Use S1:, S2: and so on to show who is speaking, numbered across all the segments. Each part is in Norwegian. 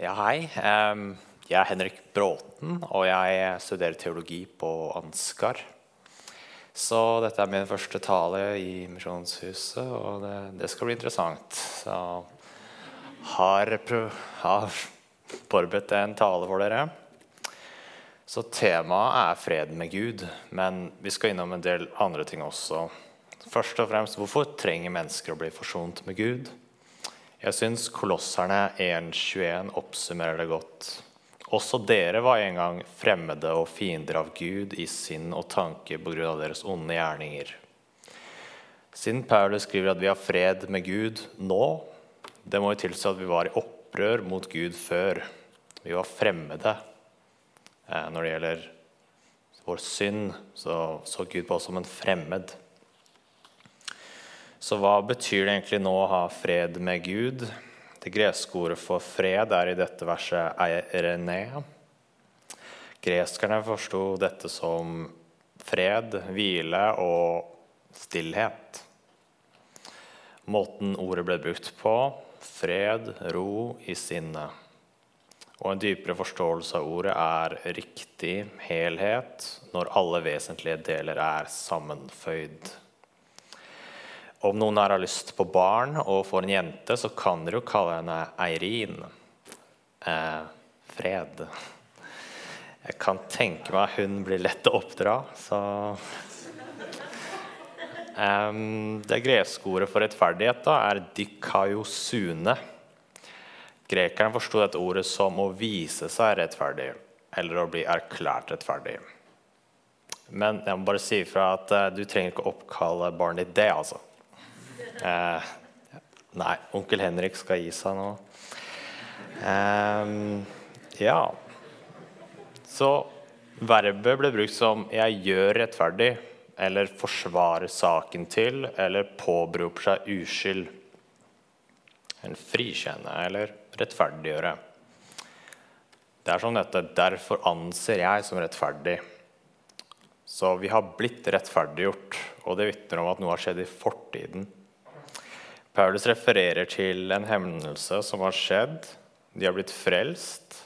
S1: Ja, hei. Jeg er Henrik Bråten, og jeg studerer teologi på Ansgar. Så dette er min første tale i Misjonshuset, og det, det skal bli interessant. Så har, har forberedt en tale for dere. Så temaet er fred med Gud, men vi skal innom en del andre ting også. Først og fremst, hvorfor trenger mennesker å bli forsont med Gud? Jeg syns Kolosserne 1.21 oppsummerer det godt. Også dere var en gang fremmede og fiender av Gud i sinn og tanke pga. deres onde gjerninger. Siden Paulus skriver at vi har fred med Gud nå, det må jo tilsi at vi var i opprør mot Gud før. Vi var fremmede. Eh, Når det gjelder vår synd, så så Gud på oss som en fremmed. Så hva betyr det egentlig nå å ha fred med Gud? Det greske ordet for fred er i dette verset eirene. Greskerne forsto dette som fred, hvile og stillhet. Måten ordet ble brukt på fred, ro i sinnet. Og en dypere forståelse av ordet er riktig helhet når alle vesentlige deler er sammenføyd. Om noen her har lyst på barn og får en jente, så kan dere jo kalle henne Eirin. Eh, fred. Jeg kan tenke meg hun blir lett å oppdra, så um, Det greske ordet for rettferdighet da, er dikaiosune. Grekerne forsto dette ordet som å vise seg rettferdig, eller å bli erklært rettferdig. Men jeg må bare si ifra at eh, du trenger ikke å oppkalle barnet ditt det, altså. Eh, nei, onkel Henrik skal gi seg nå. Eh, ja. Så verbet ble brukt som 'jeg gjør rettferdig', eller 'forsvarer saken til', eller 'påberoper seg uskyld'. En frikjenne eller rettferdiggjøre. Det er som dette 'derfor anser jeg som rettferdig'. Så vi har blitt rettferdiggjort, og det vitner om at noe har skjedd i fortiden. Paulus refererer til en hendelse som har skjedd. De har blitt frelst.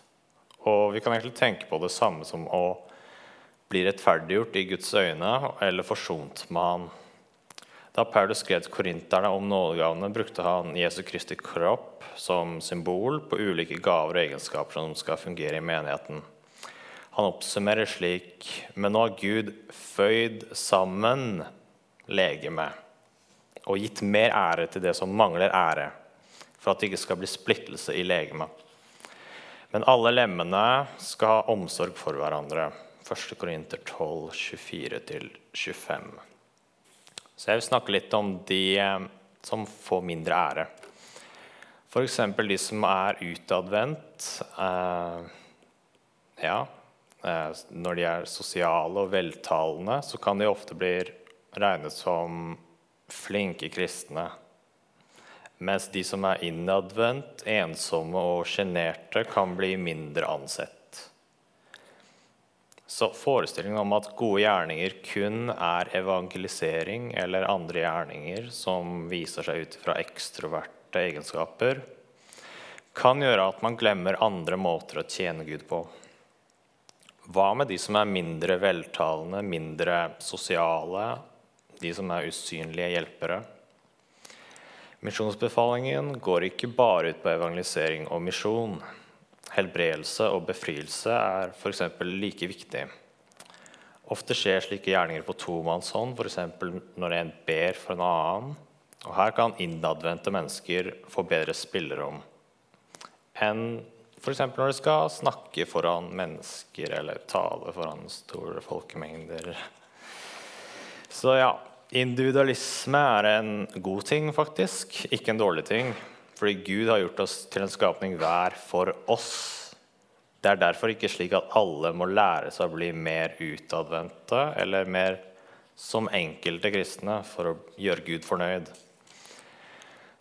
S1: Og vi kan egentlig tenke på det samme som å bli rettferdiggjort i Guds øyne eller forsont med Han. Da Paulus skrev til korinterne om nådegavene, brukte han Jesu Kristi kropp som symbol på ulike gaver og egenskaper som skal fungere i menigheten. Han oppsummerer slik Men nå har Gud føyd sammen legemet og gitt mer ære til det som mangler ære, for at det ikke skal bli splittelse i legemet. Men alle lemmene skal ha omsorg for hverandre. 1. Korinter 12, 24-25. Så jeg vil snakke litt om de eh, som får mindre ære. F.eks. de som er utadvendt. Eh, ja, eh, når de er sosiale og veltalende, så kan de ofte bli regnet som flinke kristne. Mens de som er innadvendt, ensomme og sjenerte, kan bli mindre ansett. Så forestillingen om at gode gjerninger kun er evangelisering eller andre gjerninger som viser seg ut fra ekstroverte egenskaper, kan gjøre at man glemmer andre måter å tjene Gud på. Hva med de som er mindre veltalende, mindre sosiale, de som er usynlige hjelpere? Misjonsbefalingen går ikke bare ut på evangelisering og misjon. Helbredelse og befrielse er f.eks. like viktig. Ofte skjer slike gjerninger på tomannshånd, f.eks. når en ber for en annen. Og her kan innadvendte mennesker få bedre spillerom enn f.eks. når de skal snakke foran mennesker eller tale foran store folkemengder. Så ja, individualisme er en god ting, faktisk, ikke en dårlig ting. Fordi Gud har gjort oss til en skapning hver for oss. Det er derfor ikke slik at alle må lære seg å bli mer utadvendte eller mer som enkelte kristne for å gjøre Gud fornøyd.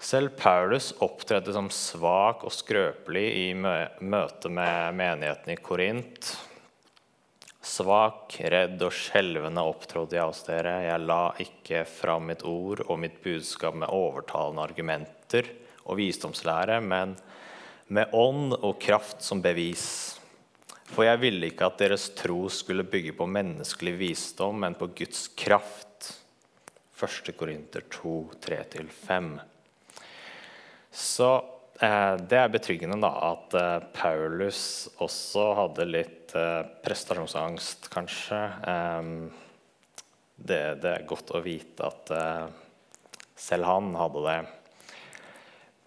S1: Selv Paulus opptredde som svak og skrøpelig i møte med menigheten i Korint. Svak, redd og skjelvende opptrådte jeg hos dere. Jeg la ikke fram mitt ord og mitt budskap med overtalende argumenter og visdomslære, men med ånd og kraft som bevis. For jeg ville ikke at deres tro skulle bygge på menneskelig visdom, men på Guds kraft. 1. Korinter 2, 3-5. Så det er betryggende da, at eh, Paulus også hadde litt eh, prestasjonsangst, kanskje. Ehm, det, det, er godt å vite at eh, selv han hadde det.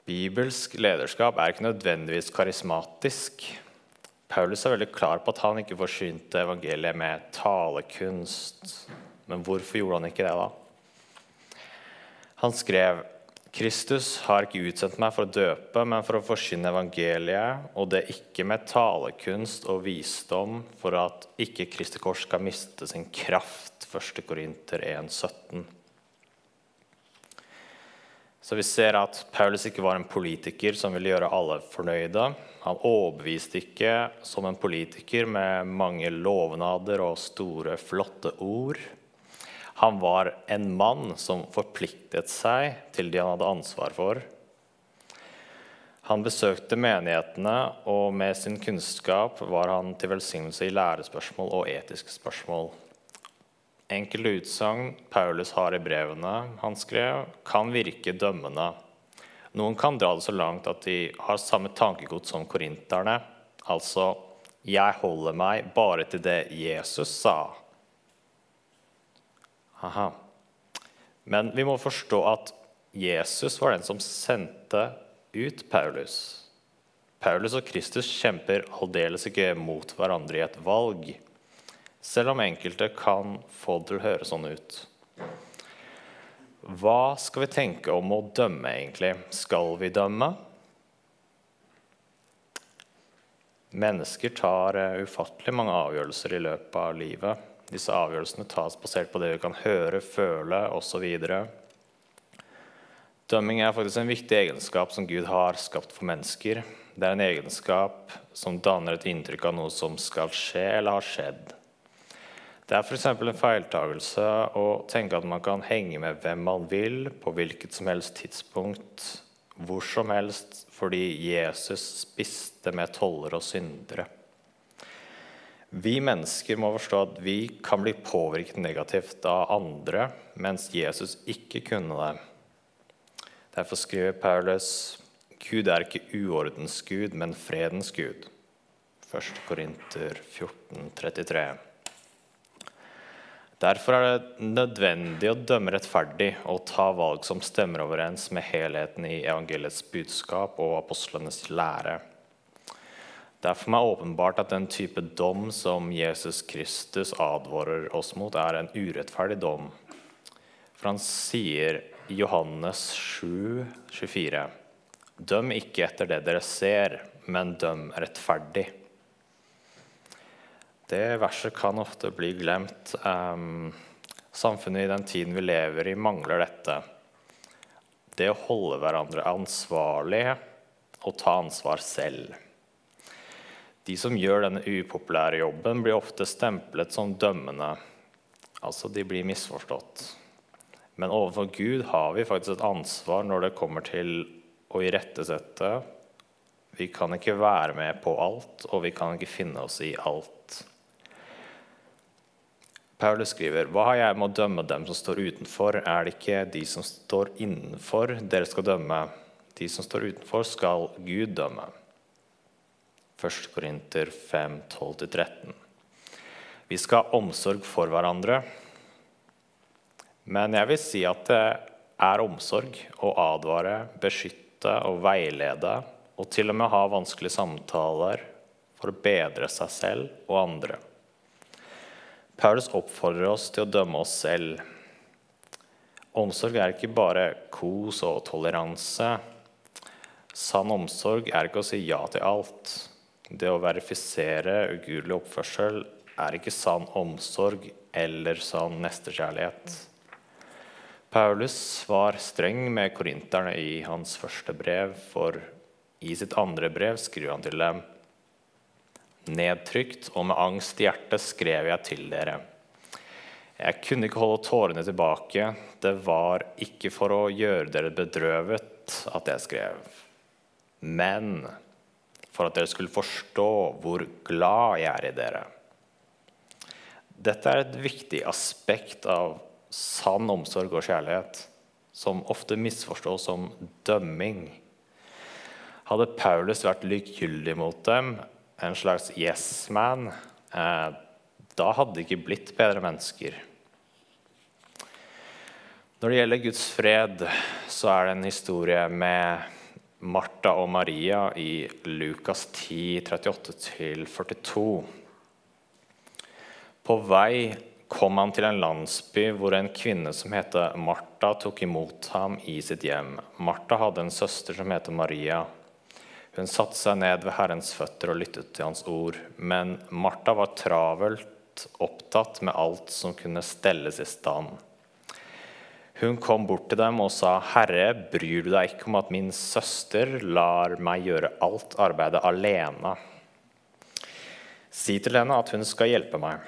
S1: Bibelsk lederskap er ikke nødvendigvis karismatisk. Paulus er veldig klar på at han ikke forsynte evangeliet med talekunst. Men hvorfor gjorde han ikke det, da? Han skrev Kristus har ikke utsendt meg for å døpe, men for å forsyne evangeliet, og det ikke med talekunst og visdom, for at ikke Kristi kors skal miste sin kraft. 1. Korinter 1, 17. Så vi ser at Paulus ikke var en politiker som ville gjøre alle fornøyde. Han overbeviste ikke som en politiker med mange lovnader og store, flotte ord. Han var en mann som forpliktet seg til de han hadde ansvar for. Han besøkte menighetene, og med sin kunnskap var han til velsignelse i lærespørsmål og etiske spørsmål. Enkelte utsagn Paulus har i brevene han skrev, kan virke dømmende. Noen kan dra det så langt at de har samme tankegods som korinterne. Altså 'Jeg holder meg bare til det Jesus sa'. Aha. Men vi må forstå at Jesus var den som sendte ut Paulus. Paulus og Kristus kjemper aldeles ikke mot hverandre i et valg selv om enkelte kan få det til å høre sånn ut. Hva skal vi tenke om å dømme, egentlig? Skal vi dømme? Mennesker tar eh, ufattelig mange avgjørelser i løpet av livet. Disse avgjørelsene tas basert på det vi kan høre, føle osv. Dømming er faktisk en viktig egenskap som Gud har skapt for mennesker. Det er en egenskap som danner et inntrykk av noe som skal skje eller har skjedd. Det er f.eks. en feiltagelse å tenke at man kan henge med hvem man vil på hvilket som helst tidspunkt, hvor som helst, fordi Jesus spiste med toller og syndere. Vi mennesker må forstå at vi kan bli påvirket negativt av andre, mens Jesus ikke kunne det. Derfor skriver Paulus Gud er ikke uordens Gud, men fredens Gud. 1. Korinter 14, 33. Derfor er det nødvendig å dømme rettferdig og ta valg som stemmer overens med helheten i evangeliets budskap og apostlenes lære. Det er for meg åpenbart at den type dom som Jesus Kristus advarer oss mot, er en urettferdig dom. For han sier i Johannes 7, 24.: Døm ikke etter det dere ser, men døm rettferdig. Det verset kan ofte bli glemt. Um, samfunnet i den tiden vi lever i, mangler dette. Det å holde hverandre ansvarlig og ta ansvar selv. De som gjør denne upopulære jobben, blir ofte stemplet som dømmende. Altså, de blir misforstått. Men overfor Gud har vi faktisk et ansvar når det kommer til å irettesette. Vi kan ikke være med på alt, og vi kan ikke finne oss i alt. Paulus skriver, 'Hva har jeg med å dømme dem som står utenfor?' Er det ikke de som står innenfor, dere skal dømme? De som står utenfor, skal Gud dømme. 1. Korinter 5, 12-13. Vi skal ha omsorg for hverandre. Men jeg vil si at det er omsorg å advare, beskytte og veilede, og til og med ha vanskelige samtaler for å bedre seg selv og andre. Paulus oppfordrer oss til å dømme oss selv. Omsorg er ikke bare kos og toleranse. Sann omsorg er ikke å si ja til alt. Det å verifisere ugudelig oppførsel er ikke sann omsorg eller sann nestekjærlighet. Paulus var streng med korinterne i hans første brev, for i sitt andre brev skriver han til dem Nedtrykt og med angst i hjertet skrev jeg til dere. Jeg kunne ikke holde tårene tilbake. Det var ikke for å gjøre dere bedrøvet at jeg skrev. Men for at dere skulle forstå hvor glad jeg er i dere. Dette er et viktig aspekt av sann omsorg og kjærlighet, som ofte misforstås som dømming. Hadde Paulus vært likegyldig mot dem, en slags yes man, eh, da hadde de ikke blitt bedre mennesker. Når det gjelder Guds fred, så er det en historie med Martha og Maria i Lukas 10, 38-42. På vei kom han til en landsby hvor en kvinne som heter Martha, tok imot ham i sitt hjem. Martha hadde en søster som heter Maria. Hun satte seg ned ved Herrens føtter og lyttet til hans ord. Men Martha var travelt opptatt med alt som kunne stelles i stand. Hun kom bort til dem og sa, 'Herre, bryr du deg ikke om at min søster lar meg gjøre alt arbeidet alene?' Si til henne at hun skal hjelpe meg.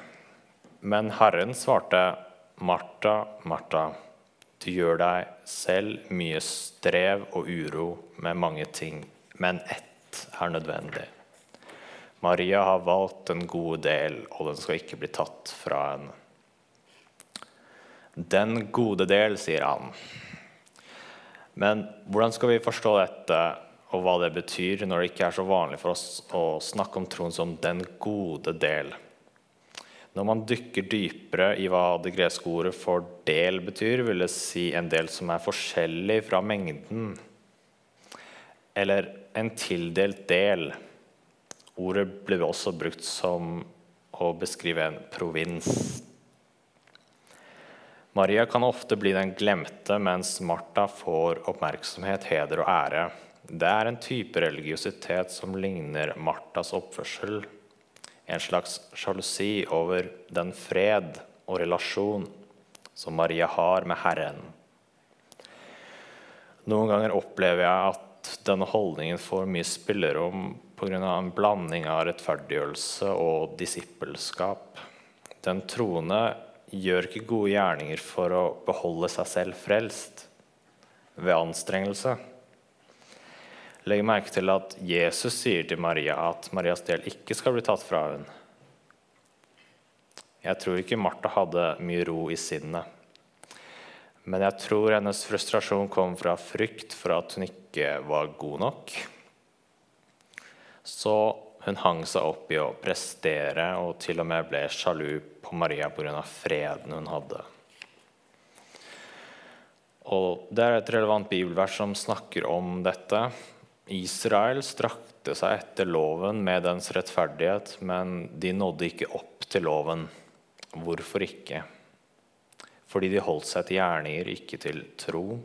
S1: Men Herren svarte, 'Martha, Martha, du gjør deg selv mye strev og uro med mange ting, men ett er nødvendig.' Maria har valgt den gode del, og den skal ikke bli tatt fra henne. Den gode del, sier han. Men hvordan skal vi forstå dette, og hva det betyr, når det ikke er så vanlig for oss å snakke om troen som 'den gode del'? Når man dykker dypere i hva det greske ordet for 'del' betyr, vil det si en del som er forskjellig fra mengden. Eller en tildelt del. Ordet ble også brukt som å beskrive en provins. Maria kan ofte bli den glemte, mens Martha får oppmerksomhet, heder og ære. Det er en type religiøsitet som ligner Marthas oppførsel. En slags sjalusi over den fred og relasjon som Maria har med Herren. Noen ganger opplever jeg at denne holdningen får mye spillerom pga. en blanding av rettferdiggjørelse og disippelskap. Den troende gjør ikke gode gjerninger for å beholde seg selv frelst ved anstrengelse. Legg merke til at Jesus sier til Maria at Marias del ikke skal bli tatt fra henne. Jeg tror ikke Martha hadde mye ro i sinnet. Men jeg tror hennes frustrasjon kom fra frykt for at hun ikke var god nok. Så hun hang seg opp i å prestere og til og med ble sjalu på Maria pga. freden hun hadde. Og Det er et relevant bibelvers som snakker om dette. Israel strakte seg etter loven med dens rettferdighet, men de nådde ikke opp til loven. Hvorfor ikke? Fordi de holdt seg til gjerninger, ikke til tro.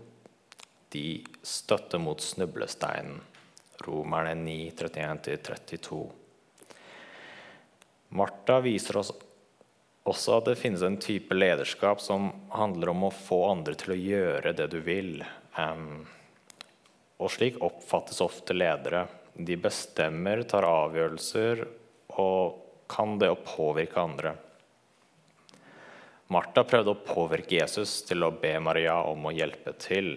S1: De støtte mot snublesteinen. Romerne 9, 31-32. Martha viser oss også at det finnes en type lederskap som handler om å få andre til å gjøre det du vil. Og slik oppfattes ofte ledere. De bestemmer, tar avgjørelser og kan det å påvirke andre. Martha prøvde å påvirke Jesus til å be Maria om å hjelpe til,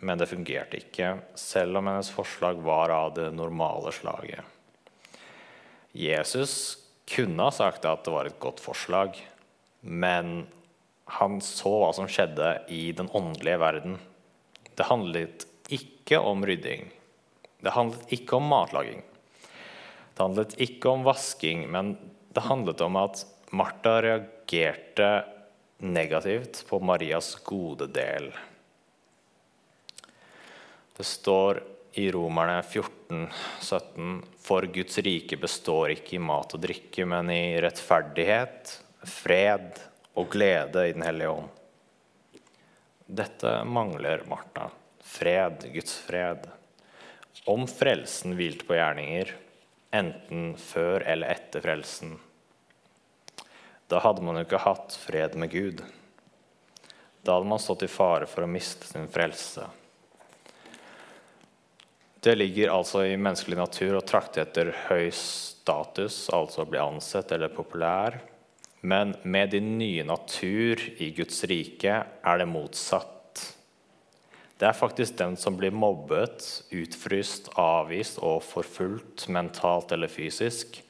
S1: men det fungerte ikke, selv om hennes forslag var av det normale slaget. Jesus kunne ha sagt at det var et godt forslag, men han så hva som skjedde i den åndelige verden. Det handlet ikke om rydding. Det handlet ikke om matlaging. Det handlet ikke om vasking, men det handlet om at Martha reagerte negativt på Marias gode del. Det står i Romerne 14, 17, For Guds rike består ikke i mat og drikke, men i rettferdighet, fred og glede i Den hellige ånd. Dette mangler Martha. Fred, Guds fred. Om frelsen hvilte på gjerninger, enten før eller etter frelsen, da hadde man jo ikke hatt fred med Gud. Da hadde man stått i fare for å miste sin frelse. Det ligger altså i menneskelig natur å trakte etter høy status, altså å bli ansett eller populær. Men med din nye natur i Guds rike er det motsatt. Det er faktisk den som blir mobbet, utfryst, avvist og forfulgt mentalt eller fysisk,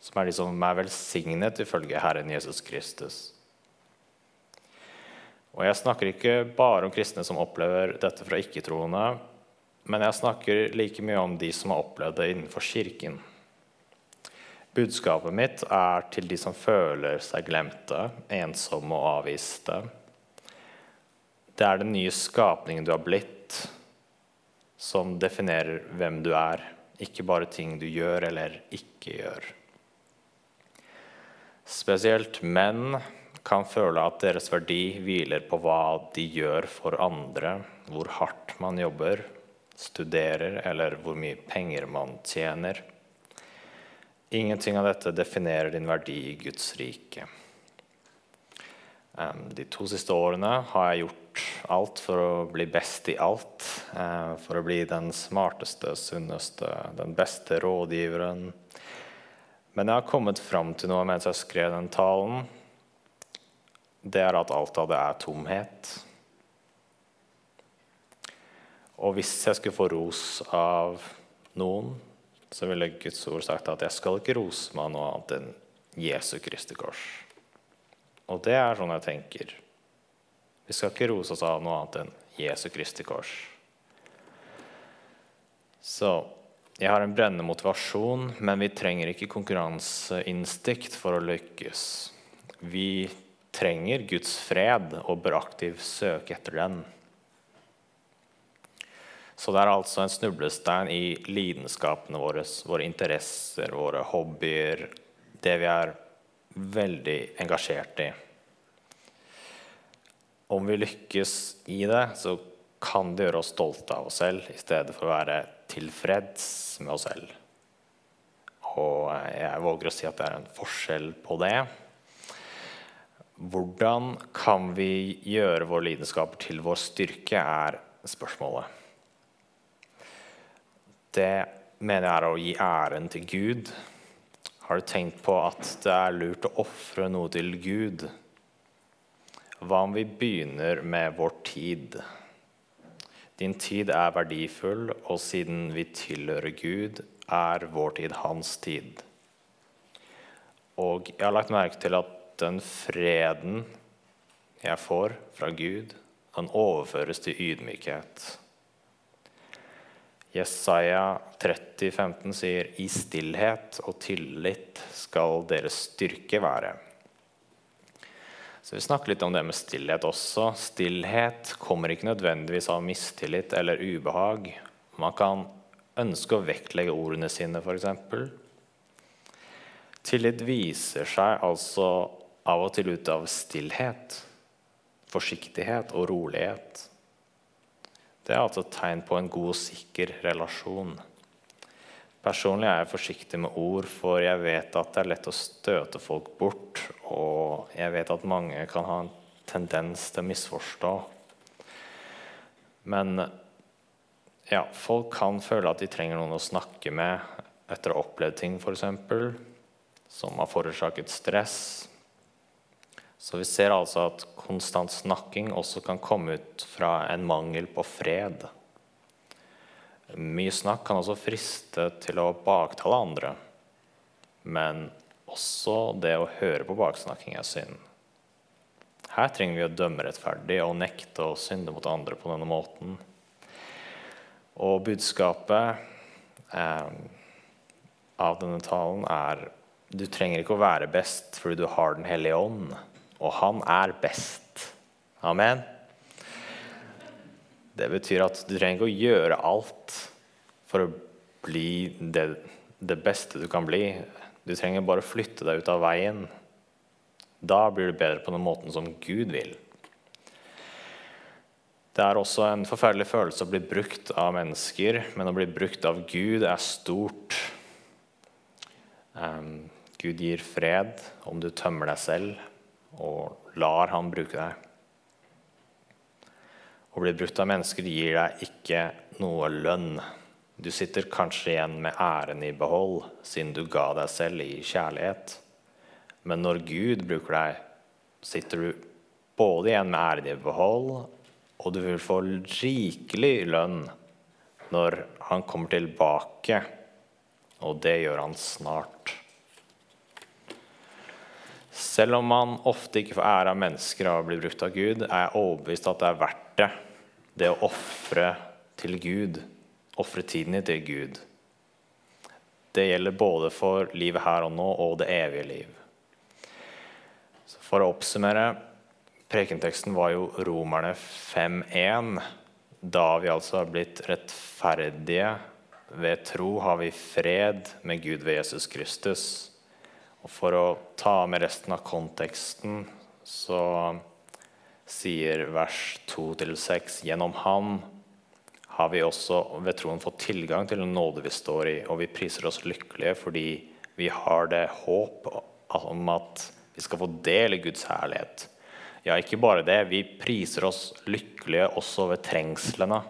S1: som er de som er velsignet ifølge Herren Jesus Kristus. Og Jeg snakker ikke bare om kristne som opplever dette fra ikke-troende, men jeg snakker like mye om de som har opplevd det innenfor kirken. Budskapet mitt er til de som føler seg glemte, ensomme og avviste. Det er den nye skapningen du har blitt, som definerer hvem du er, ikke bare ting du gjør eller ikke gjør. Spesielt menn kan føle at deres verdi hviler på hva de gjør for andre, hvor hardt man jobber, studerer, eller hvor mye penger man tjener. Ingenting av dette definerer din verdi i Guds rike. De to siste årene har jeg gjort alt for å bli best i alt. Eh, for å bli den smarteste, sunneste, den beste rådgiveren. Men jeg har kommet fram til noe mens jeg skrev den talen. Det er at alt av det er tomhet. Og hvis jeg skulle få ros av noen, så ville Guds ord sagt at jeg skal ikke rose meg noe annet enn Jesu Kristi kors. Og det er sånn jeg tenker. Vi skal ikke rose oss av noe annet enn Jesu Kristi kors. Så jeg har en brennende motivasjon, men vi trenger ikke konkurranseinstinkt for å lykkes. Vi trenger Guds fred og bør aktivt søke etter den. Så det er altså en snublestein i lidenskapene våre, våre interesser, våre hobbyer, det vi er veldig engasjert i. Om vi lykkes i det, så kan det gjøre oss stolte av oss selv i stedet for å være tilfreds med oss selv. Og jeg våger å si at det er en forskjell på det. Hvordan kan vi gjøre våre lidenskaper til vår styrke, er spørsmålet det mener jeg er å gi æren til Gud. Har du tenkt på at det er lurt å ofre noe til Gud? Hva om vi begynner med vår tid? Din tid er verdifull, og siden vi tilhører Gud, er vår tid hans tid. Og jeg har lagt merke til at den freden jeg får fra Gud, kan overføres til ydmykhet. Jesaja 30, 15 sier i stillhet og tillit skal deres styrke være. Så Vi snakker litt om det med stillhet også. Stillhet kommer ikke nødvendigvis av mistillit eller ubehag. Man kan ønske å vektlegge ordene sine, f.eks. Tillit viser seg altså av og til ut av stillhet, forsiktighet og rolighet. Det er altså et tegn på en god og sikker relasjon. Personlig er jeg forsiktig med ord, for jeg vet at det er lett å støte folk bort. Og jeg vet at mange kan ha en tendens til å misforstå. Men ja, folk kan føle at de trenger noen å snakke med etter å ha opplevd ting, f.eks. Som har forårsaket stress, så vi ser altså at konstant snakking også kan komme ut fra en mangel på fred. Mye snakk kan også friste til å baktale andre. Men også det å høre på baksnakking er synd. Her trenger vi å dømme rettferdig og nekte å synde mot andre på denne måten. Og budskapet eh, av denne talen er du trenger ikke å være best fordi du har Den hellige ånd og han er best. Amen. Det betyr at du trenger ikke å gjøre alt for å bli det, det beste du kan bli. Du trenger bare å flytte deg ut av veien. Da blir du bedre på den måten som Gud vil. Det er også en forferdelig følelse å bli brukt av mennesker, men å bli brukt av Gud er stort. Um, Gud gir fred om du tømmer deg selv og lar han bruke deg. Å bli brutt av mennesker gir deg ikke noe lønn. Du sitter kanskje igjen med æren i behold, siden du ga deg selv i kjærlighet. Men når Gud bruker deg, sitter du både igjen med æren i behold og du vil få rikelig lønn når han kommer tilbake, og det gjør han snart. Selv om man ofte ikke får ære av mennesker av å bli brukt av Gud, er jeg overbevist at det er verdt det, det å ofre til Gud, ofre tiden din til Gud. Det gjelder både for livet her og nå og det evige liv. Så for å oppsummere Prekenteksten var jo Romerne 5.1. Da vi altså har blitt rettferdige ved tro, har vi fred med Gud ved Jesus Kristus. Og for å ta med resten av konteksten, så sier vers 2-6 gjennom Han har vi også ved troen fått tilgang til den nåde vi står i, og vi priser oss lykkelige fordi vi har det håp om at vi skal få del i Guds herlighet. Ja, ikke bare det. Vi priser oss lykkelige også ved trengslene.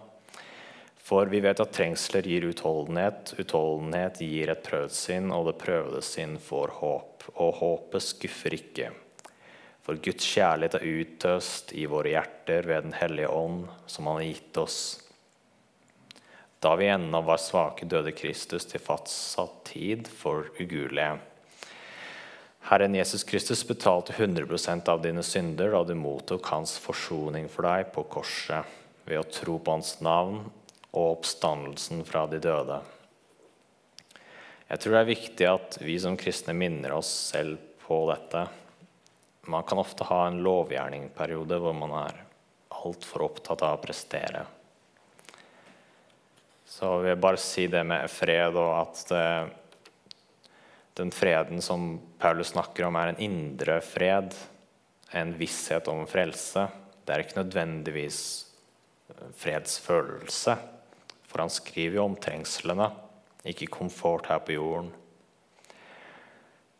S1: For vi vet at trengsler gir utholdenhet, utholdenhet gir et prøvd sinn, og det prøvede sinn får håp. Og håpet skuffer ikke. For Guds kjærlighet er utøst i våre hjerter ved Den hellige ånd, som Han har gitt oss. Da vi ennå var svake, døde Kristus til fastsatt tid for ugudelige. Herren Jesus Kristus betalte 100 av dine synder da du mottok hans forsoning for deg på korset ved å tro på hans navn og oppstandelsen fra de døde. Jeg tror det er viktig at vi som kristne minner oss selv på dette. Man kan ofte ha en lovgjerningperiode hvor man er altfor opptatt av å prestere. Så vil jeg bare si det med fred og at den freden som Paulus snakker om, er en indre fred, en visshet om frelse. Det er ikke nødvendigvis fredsfølelse, for han skriver jo om trengslene, ikke komfort her på jorden.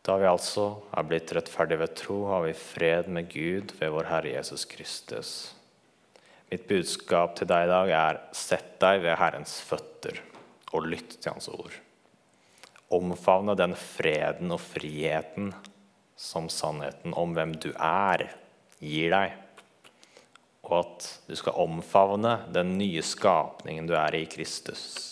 S1: Da vi altså er blitt rettferdige ved tro, har vi fred med Gud ved vår Herre Jesus Kristus. Mitt budskap til deg i dag er sett deg ved Herrens føtter og lytt til Hans ord omfavne den freden og friheten som sannheten om hvem du er, gir deg. Og at du skal omfavne den nye skapningen du er i Kristus.